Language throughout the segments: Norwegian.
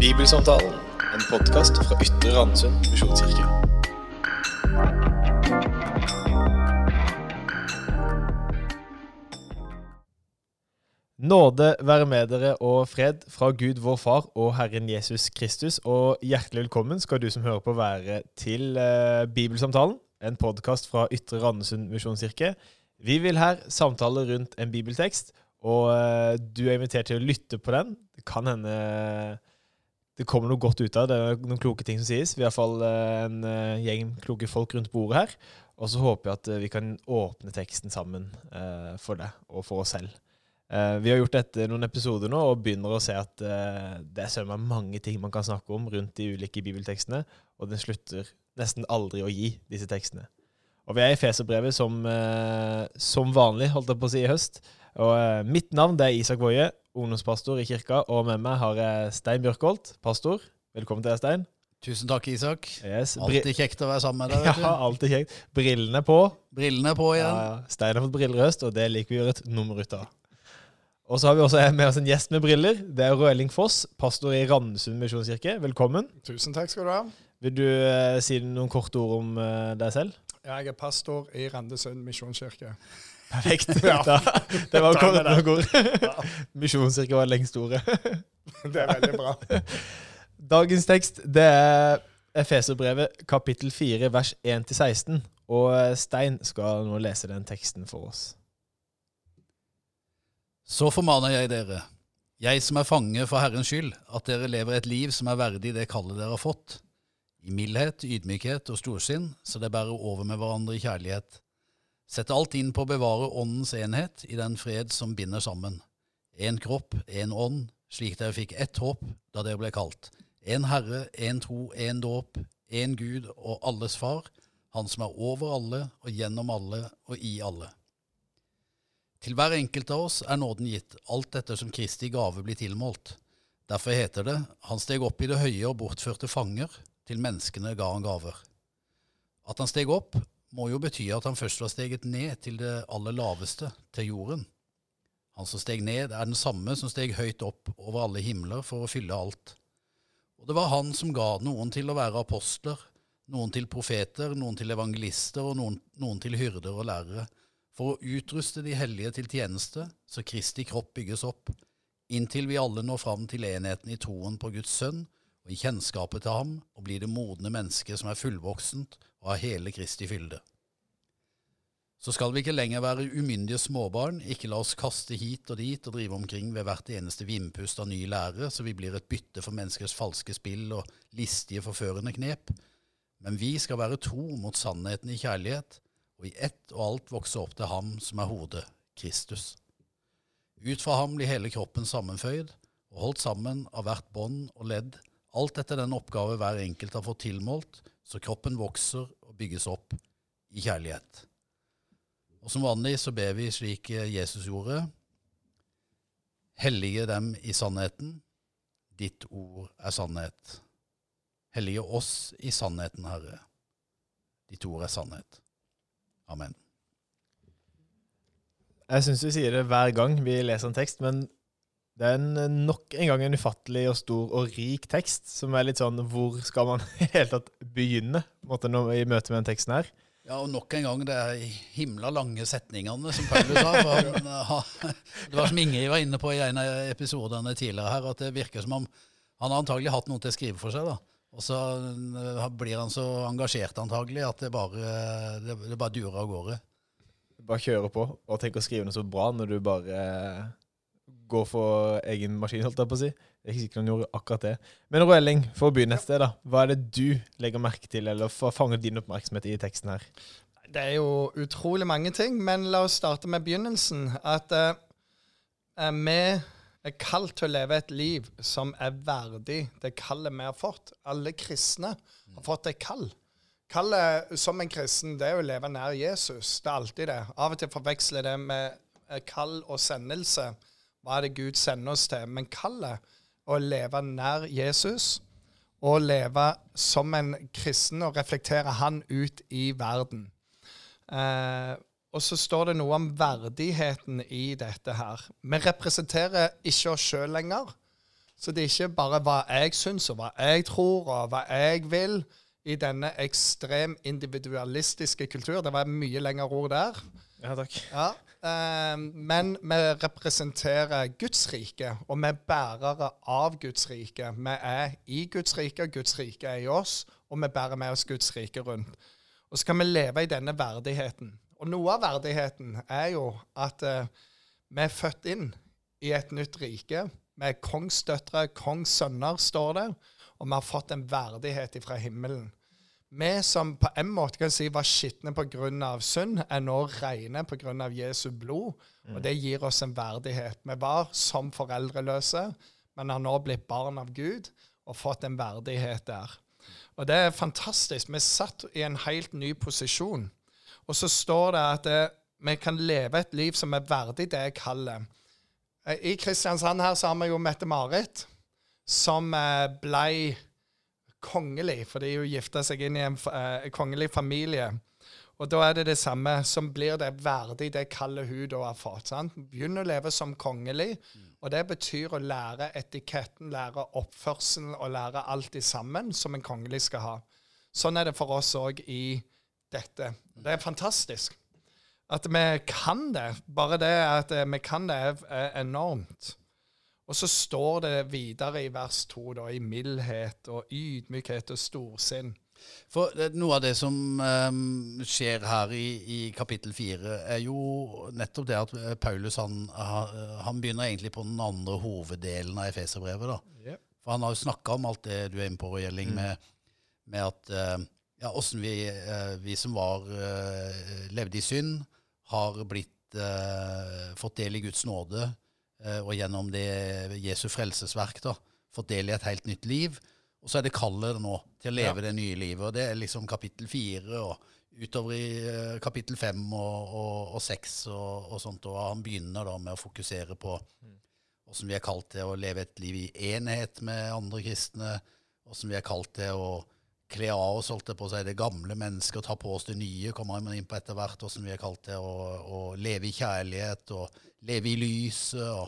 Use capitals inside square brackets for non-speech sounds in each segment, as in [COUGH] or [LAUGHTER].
Bibelsamtalen, en podkast fra Ytre Randesund misjonskirke. Nåde være med dere og fred fra Gud vår Far og Herren Jesus Kristus. Og hjertelig velkommen skal du som hører på være til eh, Bibelsamtalen, en podkast fra Ytre Randesund misjonskirke. Vi vil her samtale rundt en bibeltekst, og eh, du er invitert til å lytte på den. Det kan hende det kommer noe godt ut av det. Er noen kloke ting som sies. Vi har iallfall eh, en eh, gjeng kloke folk rundt bordet her. Og så håper jeg at eh, vi kan åpne teksten sammen for deg og for oss selv. Vi har gjort dette noen episoder nå og begynner å se at det er søren mange ting man kan snakke om rundt de ulike bibeltekstene, og den slutter nesten aldri å gi disse tekstene. Og vi er i Feserbrevet som, som vanlig, holdt jeg på å si, i høst. Og eh, mitt navn det er Isak Woie, ungdomspastor i kirka, og med meg har jeg Stein Bjørkholt, pastor. Velkommen til deg, Stein. Tusen takk, Isak. Yes. Alltid kjekt å være sammen med deg. vet [LAUGHS] Ja, alltid kjekt. Brillene på. Brillene på igjen. ja. Stein har fått briller i høst, og det liker vi å gjøre et nummer ut av. Og så har vi også med oss en gjest med briller. Det er Røeling Foss, pastor i Randesund misjonskirke. Velkommen. Tusen takk skal du ha. Vil du eh, si noen korte ord om eh, deg selv? Jeg er pastor i Randesund misjonskirke. Perfekt. [LAUGHS] Ja. Da, det var det. [LAUGHS] nok ord. Var lengst ordet. [LAUGHS] Det er veldig bra. Dagens tekst det er Efeserbrevet kapittel 4 vers 1-16. Og eh, Stein skal nå lese den teksten for oss. Så formaner jeg dere, jeg som er fange for Herrens skyld, at dere lever et liv som er verdig det kallet dere har fått, i mildhet, ydmykhet og storsinn, så det bærer over med hverandre i kjærlighet. Sett alt inn på å bevare åndens enhet i den fred som binder sammen. Én kropp, én ånd, slik dere fikk ett håp da dere ble kalt. Én Herre, én tro, én dåp, én Gud og alles Far, Han som er over alle og gjennom alle og i alle. Til hver enkelt av oss er nåden gitt, alt etter som Kristi gave blir tilmålt. Derfor heter det, han steg opp i det høye og bortførte fanger, til menneskene ga han gaver. At han steg opp, må jo bety at han først var steget ned til det aller laveste, til jorden. Han som steg ned, er den samme som steg høyt opp over alle himler for å fylle alt. Og det var han som ga noen til å være apostler, noen til profeter, noen til evangelister og noen, noen til hyrder og lærere, for å utruste de hellige til tjeneste, så Kristi kropp bygges opp, inntil vi alle når fram til enheten i troen på Guds sønn og i kjennskapet til ham, og blir det modne mennesket som er fullvoksent og har hele Kristi fylde. Så skal vi ikke lenger være umyndige småbarn, ikke la oss kaste hit og dit og drive omkring ved hvert eneste vindpust av ny lære, så vi blir et bytte for menneskers falske spill og listige, forførende knep. Men vi skal være tro mot sannheten i kjærlighet, og i ett og alt vokse opp til ham som er hodet, Kristus. Ut fra ham blir hele kroppen sammenføyd og holdt sammen av hvert bånd og ledd, alt etter den oppgave hver enkelt har fått tilmålt, så kroppen vokser og bygges opp i kjærlighet. Og som vanlig så ber vi slik Jesus gjorde, hellige dem i sannheten, ditt ord er sannhet. Hellige oss i sannheten, Herre. Ditt ord er sannhet. Amen. Jeg syns vi sier det hver gang vi leser en tekst, men det er en, nok en gang en ufattelig og stor og rik tekst, som er litt sånn Hvor skal man [LAUGHS] i hele tatt begynne måte, i møte med den teksten her? Ja, og nok en gang det er himla lange setningene, som Paulus sa. For han, [LAUGHS] det var som Ingrid var inne på i en av episodene tidligere her, at det virker som om han har antagelig hatt noe til å skrive for seg. da. Og så eh, blir han så engasjert antagelig at det bare, det, det bare durer av gårde. Bare kjøre på og tenk å skrive noe så bra når du bare går for egen maskin, holdt jeg på å si. Det er ikke sikkert han gjorde akkurat det. Men Røeling, for å begynne et sted, da. Hva er det du legger merke til, eller får fange din oppmerksomhet i teksten her? Det er jo utrolig mange ting, men la oss starte med begynnelsen. At eh, vi er kalt til å leve et liv som er verdig det kallet vi har fått. Alle kristne har fått et kall. Kallet som en kristen, det er å leve nær Jesus. Det er alltid det. Av og til forveksler det med eh, kall og sendelse. Hva er det Gud sender oss til? Men kallet, å leve nær Jesus og leve som en kristen og reflektere han ut i verden. Eh, og så står det noe om verdigheten i dette her. Vi representerer ikke oss sjøl lenger. Så det er ikke bare hva jeg syns, og hva jeg tror, og hva jeg vil i denne ekstrem individualistiske kultur. Det var mye lengre ord der. Ja, takk. Ja, men vi representerer Guds rike, og vi er bærere av Guds rike. Vi er i Guds rike, og Guds rike er i oss, og vi bærer med oss Guds rike rundt. Og så kan vi leve i denne verdigheten. Og noe av verdigheten er jo at eh, vi er født inn i et nytt rike. Vi er kongsdøtre, kongssønner, står det, og vi har fått en verdighet fra himmelen. Vi som på en måte kan si var skitne pga. synd, er nå rene pga. Jesu blod. Og det gir oss en verdighet. Vi var som foreldreløse, men har nå blitt barn av Gud og fått en verdighet der. Og det er fantastisk. Vi er satt i en helt ny posisjon. Og så står det at det, vi kan leve et liv som er verdig det jeg kaller. Eh, I Kristiansand her så har vi jo Mette-Marit, som eh, blei kongelig, fordi hun gifta seg inn i en uh, kongelig familie. Og da er det det samme som blir det verdig, det kallet hun da har fått. sant? Begynner å leve som kongelig, og det betyr å lære etiketten, lære oppførselen og lære alt i sammen som en kongelig skal ha. Sånn er det for oss òg i dette. Det er fantastisk. At vi kan det. Bare det at vi kan det, er enormt. Og så står det videre i vers to, da, i mildhet og ydmykhet og storsinn. For noe av det som um, skjer her i, i kapittel fire, er jo nettopp det at eh, Paulus han, han begynner egentlig på den andre hoveddelen av Efeserbrevet. da. Yep. For han har jo snakka om alt det du er inne på, Gjelling, mm. med, med, at uh, ja, åssen vi, uh, vi, som var uh, levde i synd, har blitt fått del i Guds nåde Eh, og gjennom det Jesu frelsesverk da, fått del i et helt nytt liv. Og så er det kallet nå til å leve ja. det nye livet. Og det er liksom kapittel fire og utover i uh, kapittel fem og, og, og seks og, og, sånt. Og han begynner da med å fokusere på åssen vi er kalt til å leve et liv i enhet med andre kristne. Åssen vi er kalt til å kle av oss holdt det på å si, det gamle mennesket ta på oss det nye. kommer man inn på etter hvert, Åssen vi er kalt det, å, leve i kjærlighet og leve i lyset og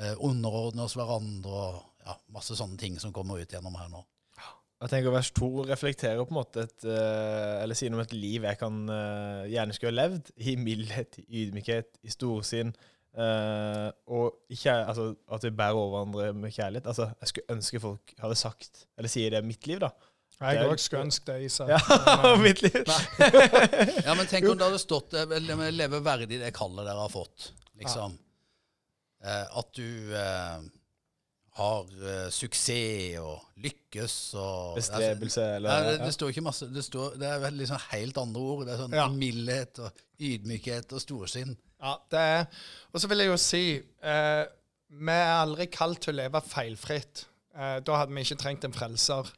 eh, underordne oss hverandre og ja, masse sånne ting som kommer ut gjennom her nå. Jeg tenker Vers 2 reflekterer på en måte et, uh, eller sier noe om et liv jeg kan uh, gjerne skulle ha levd, i mildhet, i ydmykhet, i storsinn. Uh, og ikke, altså, at vi bærer over hverandre med kjærlighet. Altså, Jeg skulle ønske folk hadde sagt, eller sier det mitt liv, da. Jeg òg skulle ønske det, Isak. Ja, [LAUGHS] mitt liv. [LAUGHS] ja, men tenk om det hadde stått 'leve verdig det kallet dere har fått'. Liksom. Ja. Eh, at du eh, har eh, suksess og lykkes og Bestrebelse, eller eller det, det, står ikke masse Det, står, det er sånn helt andre ord. Det er sånn ja. mildhet og ydmykhet og storsinn. Ja, det er Og så vil jeg jo si eh, Vi er aldri kalt til å leve feilfritt. Eh, da hadde vi ikke trengt en frelser.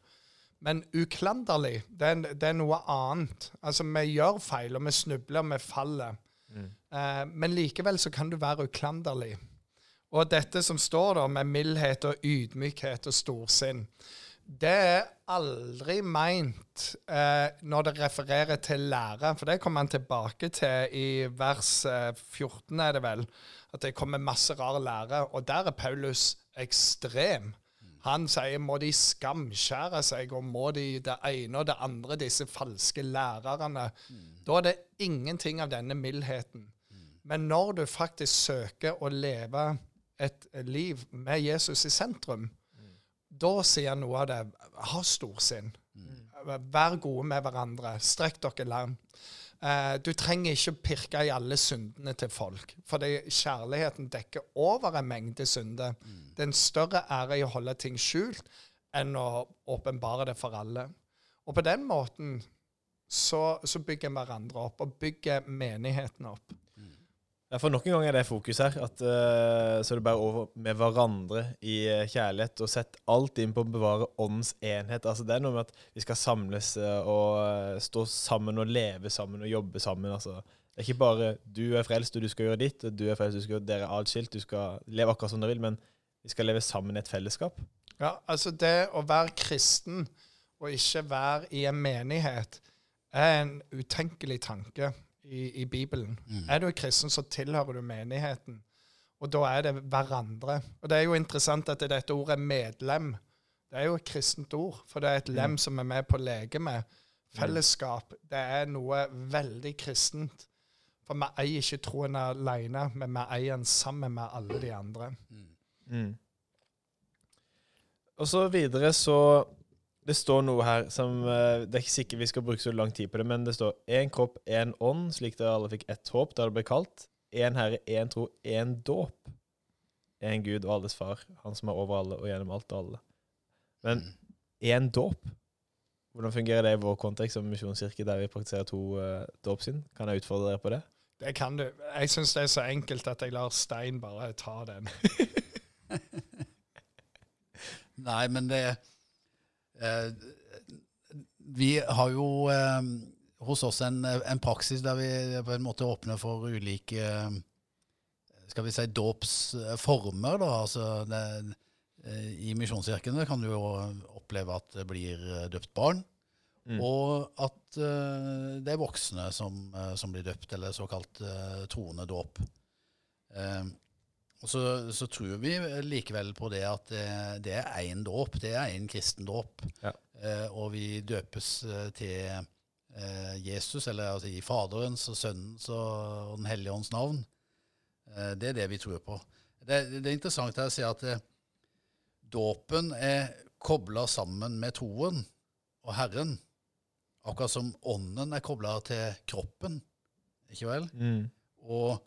Men uklanderlig, det er, det er, noe annet. Altså, vi gjør feil, og vi snubler, vi faller. Mm. Eh, men likevel så kan du være uklanderlig. Og dette som står der med mildhet og ydmykhet og storsinn, det er aldri meint eh, når det refererer til lære. For det kommer han tilbake til i vers eh, 14, er det vel. At det kommer masse rar lære. Og der er Paulus ekstrem. Han sier må de skamskjære seg, og må de det ene og det andre, disse falske lærerne. Mm. Da er det ingenting av denne mildheten. Mm. Men når du faktisk søker å leve et liv med Jesus i sentrum, mm. da sier han noe av det. Ha storsinn. Mm. Vær gode med hverandre. Strekk dere langt. Uh, du trenger ikke pirke i alle syndene til folk, for kjærligheten dekker over en mengde synder. Mm. Det er en større ære i å holde ting skjult enn å åpenbare det for alle. Og på den måten så, så bygger vi hverandre opp, og bygger menigheten opp. Ja, for Nok en gang er det fokus her. at uh, Så det bare over med hverandre i uh, kjærlighet. Og sett alt inn på å bevare åndens enhet. Altså Det er noe med at vi skal samles uh, og stå sammen og leve sammen og jobbe sammen. altså Det er ikke bare du er frelst og du skal gjøre ditt, og du er frelst du skal gjøre dere atskilt. Du skal leve akkurat som dere vil, men vi skal leve sammen i et fellesskap. Ja, altså det å være kristen og ikke være i en menighet er en utenkelig tanke i, i Bibelen. Mm. Er du kristen, så tilhører du menigheten. Og da er det hverandre. Og det er jo interessant at dette ordet 'medlem' det er jo et kristent ord. For det er et lem som er med på å leke med. Fellesskap. Det er noe veldig kristent. For vi eier ikke troen alene, men vi eier den sammen med alle de andre. Mm. Og så videre så Det står noe her som eh, Det er ikke sikkert vi skal bruke så lang tid på det, men det står én kropp, én ånd, slik dere alle fikk ett håp da det ble kalt. Én Herre, én tro, én dåp. Én Gud og alles Far, Han som er over alle og gjennom alt og alle. Men én dåp? Hvordan fungerer det i vår kontekst som misjonskirke, der vi praktiserer to uh, dåpssyn? Kan jeg utfordre dere på det? Det kan du. Jeg syns det er så enkelt at jeg lar Stein bare ta den. [LAUGHS] [LAUGHS] Nei, men det eh, Vi har jo eh, hos oss en, en, praksis der vi på en måte åpner for ulike skal vi si dåpsformer. da, altså det, eh, I misjonskirkene kan du jo oppleve at det blir døpt barn. Mm. Og at uh, det er voksne som, som, blir døpt, eller såkalt uh, troende dåp. Uh, så, så, tror vi likevel på det at det, det er én dåp. Det er én kristen dåp. Ja. Eh, og vi døpes eh, til eh, Jesus, eller altså i Faderens og Sønnens og, Den hellige ånds navn. Eh, det er det vi tror på. Det, det er interessant å se at eh, dåpen er kobla sammen med troen og Herren. Akkurat som ånden er kobla til kroppen. Ikke vel? Mm. Og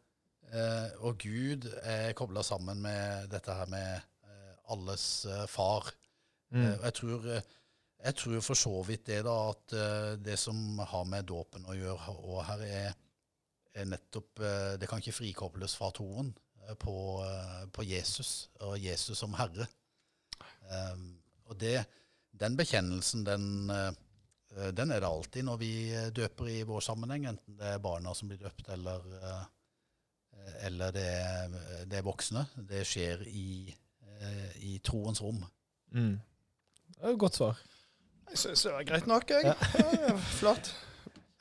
og Gud er kobla sammen med dette her med eh, alles eh, far. Mm. jeg, tror, jeg tror for så vidt det, da, at det som har med dåpen å gjøre òg her, er, er nettopp Det kan ikke frikobles fra troen på, på, Jesus og Jesus som Herre. og det, den bekjennelsen, den, den er det alltid når vi døper i vår sammenheng, enten det er barna som blir døpt, eller eller det er, det er voksne. Det skjer i, eh, i troens rom. Mm. Det er et godt svar. Jeg syns det var greit nok, jeg. [LAUGHS] Ja. Ja, flott.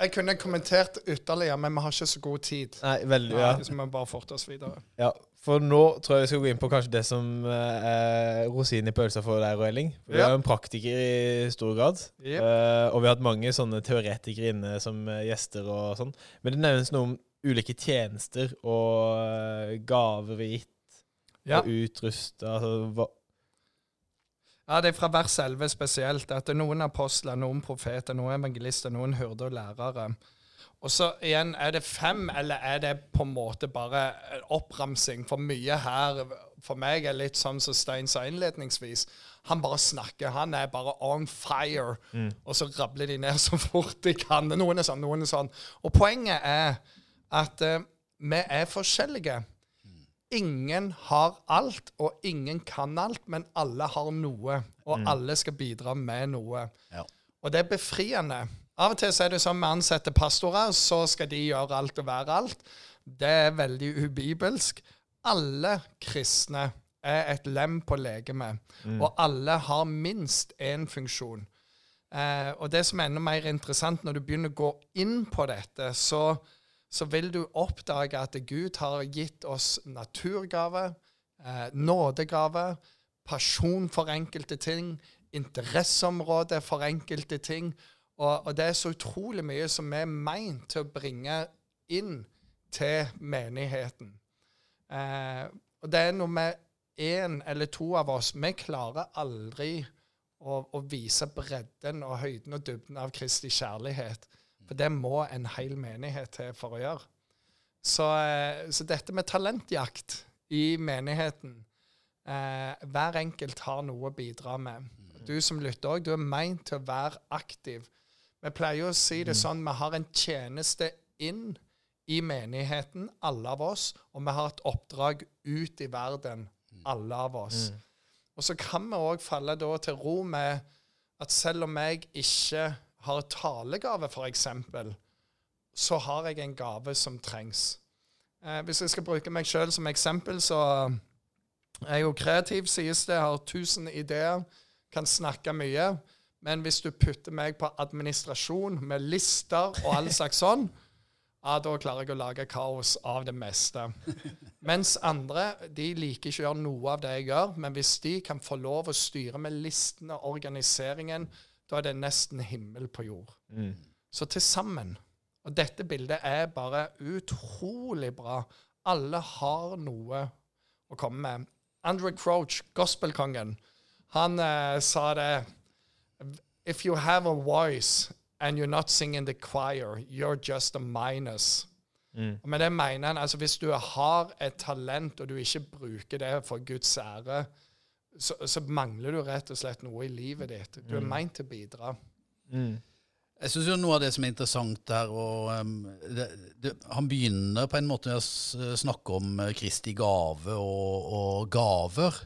Jeg kunne kommentert ytterligere, men vi har ikke så god tid. Nei, veldig, ja. Så vi må bare forte oss videre. Ja, For nå tror jeg vi skal gå inn på kanskje det som eh, er rosinen i pølsa for deg og Elling. Vi ja. er jo en praktiker i stor grad. Yep. Uh, og vi har hatt mange sånne teoretikere inne som gjester og sånn. Men det nevnes noe om ulike tjenester og gaver vi gitt ja. og utrusta. Altså, ja, det er fra vers 11 spesielt. At noen apostler, noen profeter, noen evangelister, noen hyrder og lærere. Og så igjen, er det fem, eller er det på en måte bare oppramsing? For mye her for meg er litt sånn som Stein sa innledningsvis. Han bare snakker. Han er bare on fire. Mm. Og så rabler de ned så fort de kan. Noen er sånn, noen er sånn. Og poenget er at uh, vi er forskjellige. Ingen har alt, og ingen kan alt, men alle har noe. Og mm. alle skal bidra med noe. Ja. Og det er befriende. Av og til så er det sånn vi ansetter pastorer, så skal de gjøre alt og være alt. Det er veldig ubibelsk. Alle kristne er et lem på legemet, mm. og alle har minst én funksjon. Eh, og det som er enda mer interessant, når du begynner å gå inn på dette, så så vil du oppdage at Gud har gitt oss naturgave, eh, nådegave, pasjon for enkelte ting, interesseområde for enkelte ting. Og, og, det er så utrolig mye som er meint til å bringe inn til menigheten. Eh, og det er noe med én eller to av oss Vi klarer aldri å, å vise bredden og høyden og dybden av Kristi kjærlighet. For det må en hel menighet til for å gjøre. Så, eh, så dette med talentjakt i menigheten eh, Hver enkelt har noe å bidra med. Du som lytter òg, du er meint til å være aktiv. Vi pleier å si det mm. sånn vi har en tjeneste inn i menigheten, alle av oss, og vi har et oppdrag ut i verden, mm. alle av oss. Mm. Og så kan vi òg falle da til ro med at selv om jeg ikke har talegave, f.eks., så har jeg en gave som trengs. Eh, hvis jeg skal bruke meg sjøl som eksempel, så er jeg jo kreativ, sies det. Har tusen ideer, kan snakke mye. Men hvis du putter meg på administrasjon med lister og all [LAUGHS] slags sånn, ja, da klarer jeg å lage kaos av det meste. Mens andre de liker ikke å gjøre noe av det jeg gjør, men hvis de kan få lov å styre med listene og organiseringen, da er det nesten himmel på jord. Mm. Så til sammen Og dette bildet er bare utrolig bra. Alle har noe å komme med. Andrew Crouch, gospelkongen, han eh, sa det If you have a voice and you're not singing the choir, you're just a minus. Mm. Men det mener han altså hvis du har et talent, og du ikke bruker det for Guds ære, så, så mangler du rett og slett noe i livet ditt. Du er meint til å bidra. Mm. Jeg syns noe av det som er interessant her og, um, det, det, Han begynner på en måte med å snakke om eh, Kristi gave og, og gaver.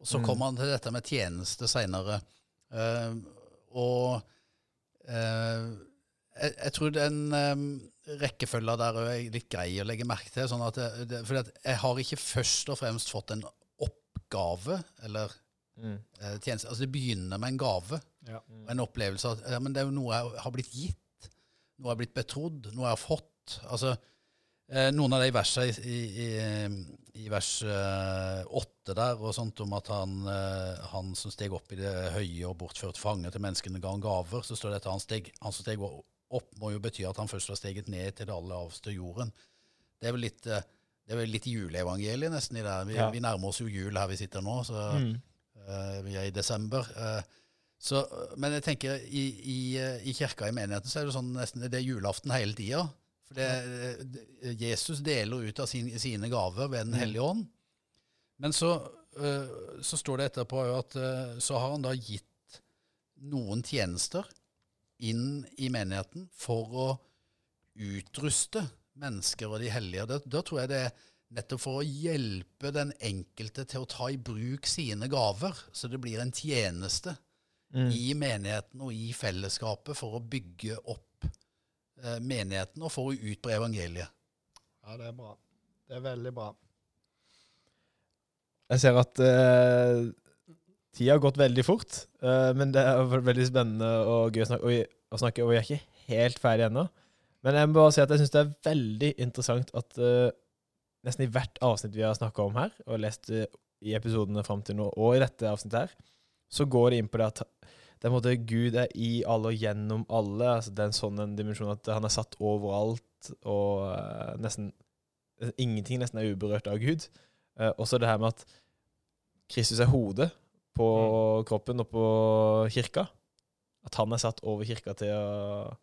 Og så kommer han til dette med tjeneste seinere. og uh, jeg, jeg tror den um, rekkefølga der er litt grei å legge merke til. Sånn at det, det, fordi at jeg har ikke først og fremst fått en oppgave eller Mm. eh, tjeneste. Altså Det begynner med en gave. Ja. Mm. en opplevelse av at ja, men det er jo noe jeg har blitt gitt. Noe jeg har blitt betrodd. Noe jeg har fått. Altså, eh, Noen av de versene i, i, i, i vers eh, åtte der, og sånt om at han, eh, han som steg opp i det høye og bortført fange til menneskene ga han gaver, så står det at han, steg, han som steg opp, må jo bety at han først var steget ned til det aller laveste jorden. Det er vel litt, eh, det er vel litt juleevangeliet nesten i det. Vi, Ja. vi nærmer oss jo jul her vi sitter nå. så... Mm. uh, vi er i desember. Uh, så, men jeg tenker i, i, eh, i kirka i menigheten så er det sånn nesten det er julaften hele tida. For det, det, Jesus deler ut av sin, sine gaver ved Den hellige ånd. Men så, uh, så står det etterpå at så har han da gitt noen tjenester inn i menigheten for å utruste mennesker og de hellige. Da, da tror jeg det er nettopp for å hjelpe den enkelte til å ta i bruk sine gaver, så det blir en tjeneste Mm. i menigheten og i fellesskapet for å bygge opp eh, menigheten og for å utbre evangeliet. Ja, det er bra. Det er veldig bra. Jeg ser at eh, tida har gått veldig fort, eh, men det er veldig spennende og gøy å snakke, og, vi- å snakke, og vi er ikke helt ferdig ennå. Men jeg må bare si at jeg syns det er veldig interessant at uh, nesten i hvert avsnitt vi har snakka om her, og lest uh, i episodene fram til nå, og i dette avsnittet her, så går det inn på det at det er en måte Gud er i alle og gjennom alle. altså Det er en sånn en dimensjon at han er satt overalt, og uh, nesten Ingenting nesten er uberørt av Gud. Også det her med at Kristus er hodet på kroppen og på kirka. At han er satt over kirka til å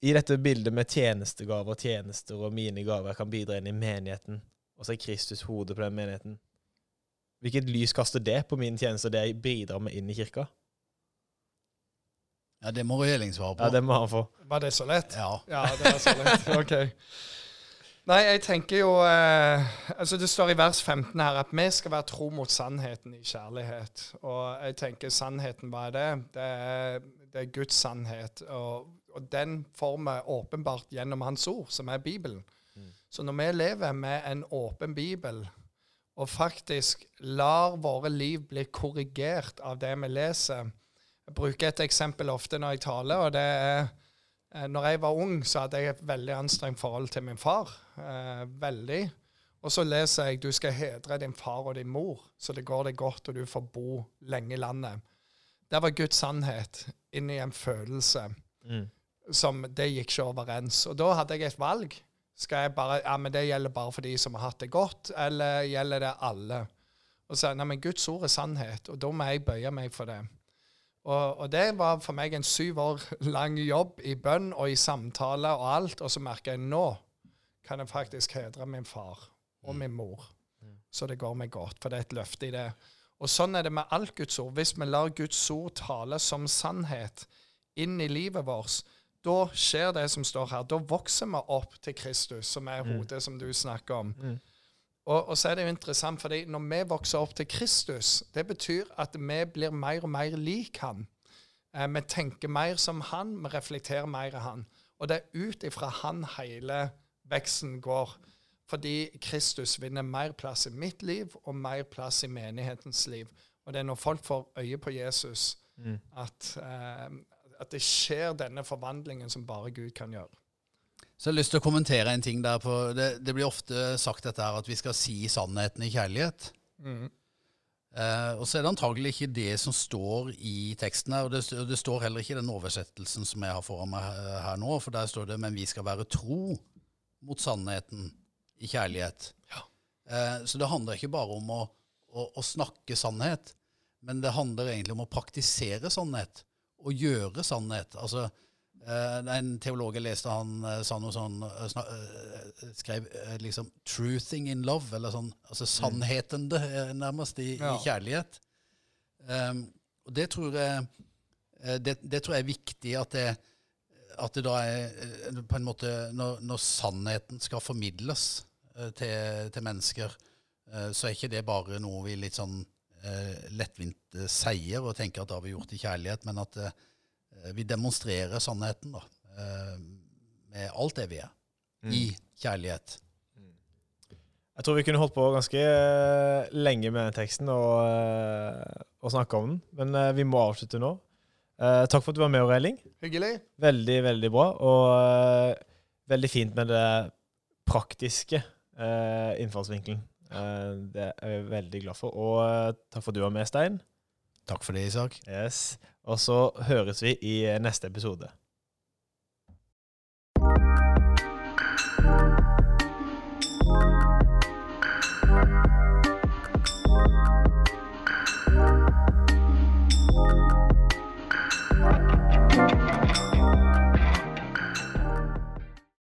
I dette bildet med tjenestegaver og tjenester og mine gaver kan bidra inn i menigheten, og så er Kristus hodet på den menigheten. Hvilket lys kaster det på min tjeneste og det jeg bidrar med inn i kirka? Ja, Det må Røeling svare på. Ja, det må han få. Var det så lett? Ja. Ja, det var så lett. [LAUGHS] OK. Nei, jeg tenker jo eh, altså Det står i vers 15 her at vi skal være tro mot sannheten i kjærlighet. Og jeg tenker sannheten, hva er det? Det er, det er Guds sannhet. Og, og den får vi åpenbart gjennom Hans ord, som er Bibelen. Så når vi lever med en åpen bibel, og faktisk lar våre liv bli korrigert av det vi leser Jeg bruker et eksempel ofte når jeg taler, og det er Eh, Når jeg var ung, så hadde jeg et veldig anstrengt forhold til min far. Eh, veldig. Og så leser jeg du skal hedre din far og din mor, så det går deg godt, og du får bo lenge i landet. Det var Guds sannhet inni en følelse Mm. Som det gikk ikke overens. Og da hadde jeg et valg. Skal jeg bare, ja, men Det gjelder bare for de som har hatt det godt, eller gjelder det alle? Og så nei, men Guds ord er sannhet, og da må jeg bøye meg for det. Og, og det var for meg en syv år [LAUGHS] lang jobb i bønn og i samtale og alt. Og så merker jeg nå kan jeg faktisk hedre min far og min mor, så det går meg godt. For det er et løfte i det. Og sånn er det med alt Guds ord. Hvis vi lar Guds ord tale som sannhet inn i livet vårt, da skjer det som står her. Da vokser vi opp til Kristus, som er hodet, som du snakker om. Mm. Og, og så er det jo interessant, fordi når vi vokser opp til Kristus, det betyr at vi blir mer og mer lik han. Eh, vi tenker mer som han, vi reflekterer mer av han. Og det er ut ifra han hele veksten går. Fordi Kristus vinner mer plass i mitt liv og mer plass i menighetens liv. Og det er når folk får øye på Jesus, Mm. at, eh, at det skjer denne forvandlingen som bare Gud kan gjøre. Så jeg har lyst til å kommentere en ting der. på, Det, det blir ofte sagt dette her at vi skal si sannheten i kjærlighet. Mm. Eh, og så er det antagelig ikke det som står i teksten her. Og det, og det står heller ikke i den oversettelsen som jeg har foran meg her, nå, for der står det 'men vi skal være tro mot sannheten i kjærlighet'. Eh, så det handler ikke bare om å, å, å snakke sannhet, men det handler egentlig om å praktisere sannhet og gjøre sannhet. Altså, eh, en teolog jeg leste, han eh, sa noe sånn eh, Skrev liksom 'truthing in love', eller sånn, altså sannhetende, eh, nærmest, i, Ja. i kjærlighet. Um, og det tror jeg det, det tror jeg er viktig at det, at det da er på en måte Når, når sannheten skal formidles til, til mennesker, så er ikke det bare noe vi litt sånn lettvint eh, sier og tenker at det har vi gjort i kjærlighet, men at eh, vi demonstrerer sannheten da, eh, med alt det vi er, i kjærlighet. Jeg tror vi kunne holdt på ganske eh, lenge med den teksten og, eh, og snakka om den, men eh, vi må avslutte nå. Eh, takk for at du var med, Aureling. Hyggelig. Veldig, veldig bra. Og eh, veldig fint med det praktiske eh, innfallsvinkelen. Eh, det er jeg veldig glad for. Og eh, takk for at du var med, Stein. Takk for det, Isak. Yes. Og så høres vi i eh, neste episode.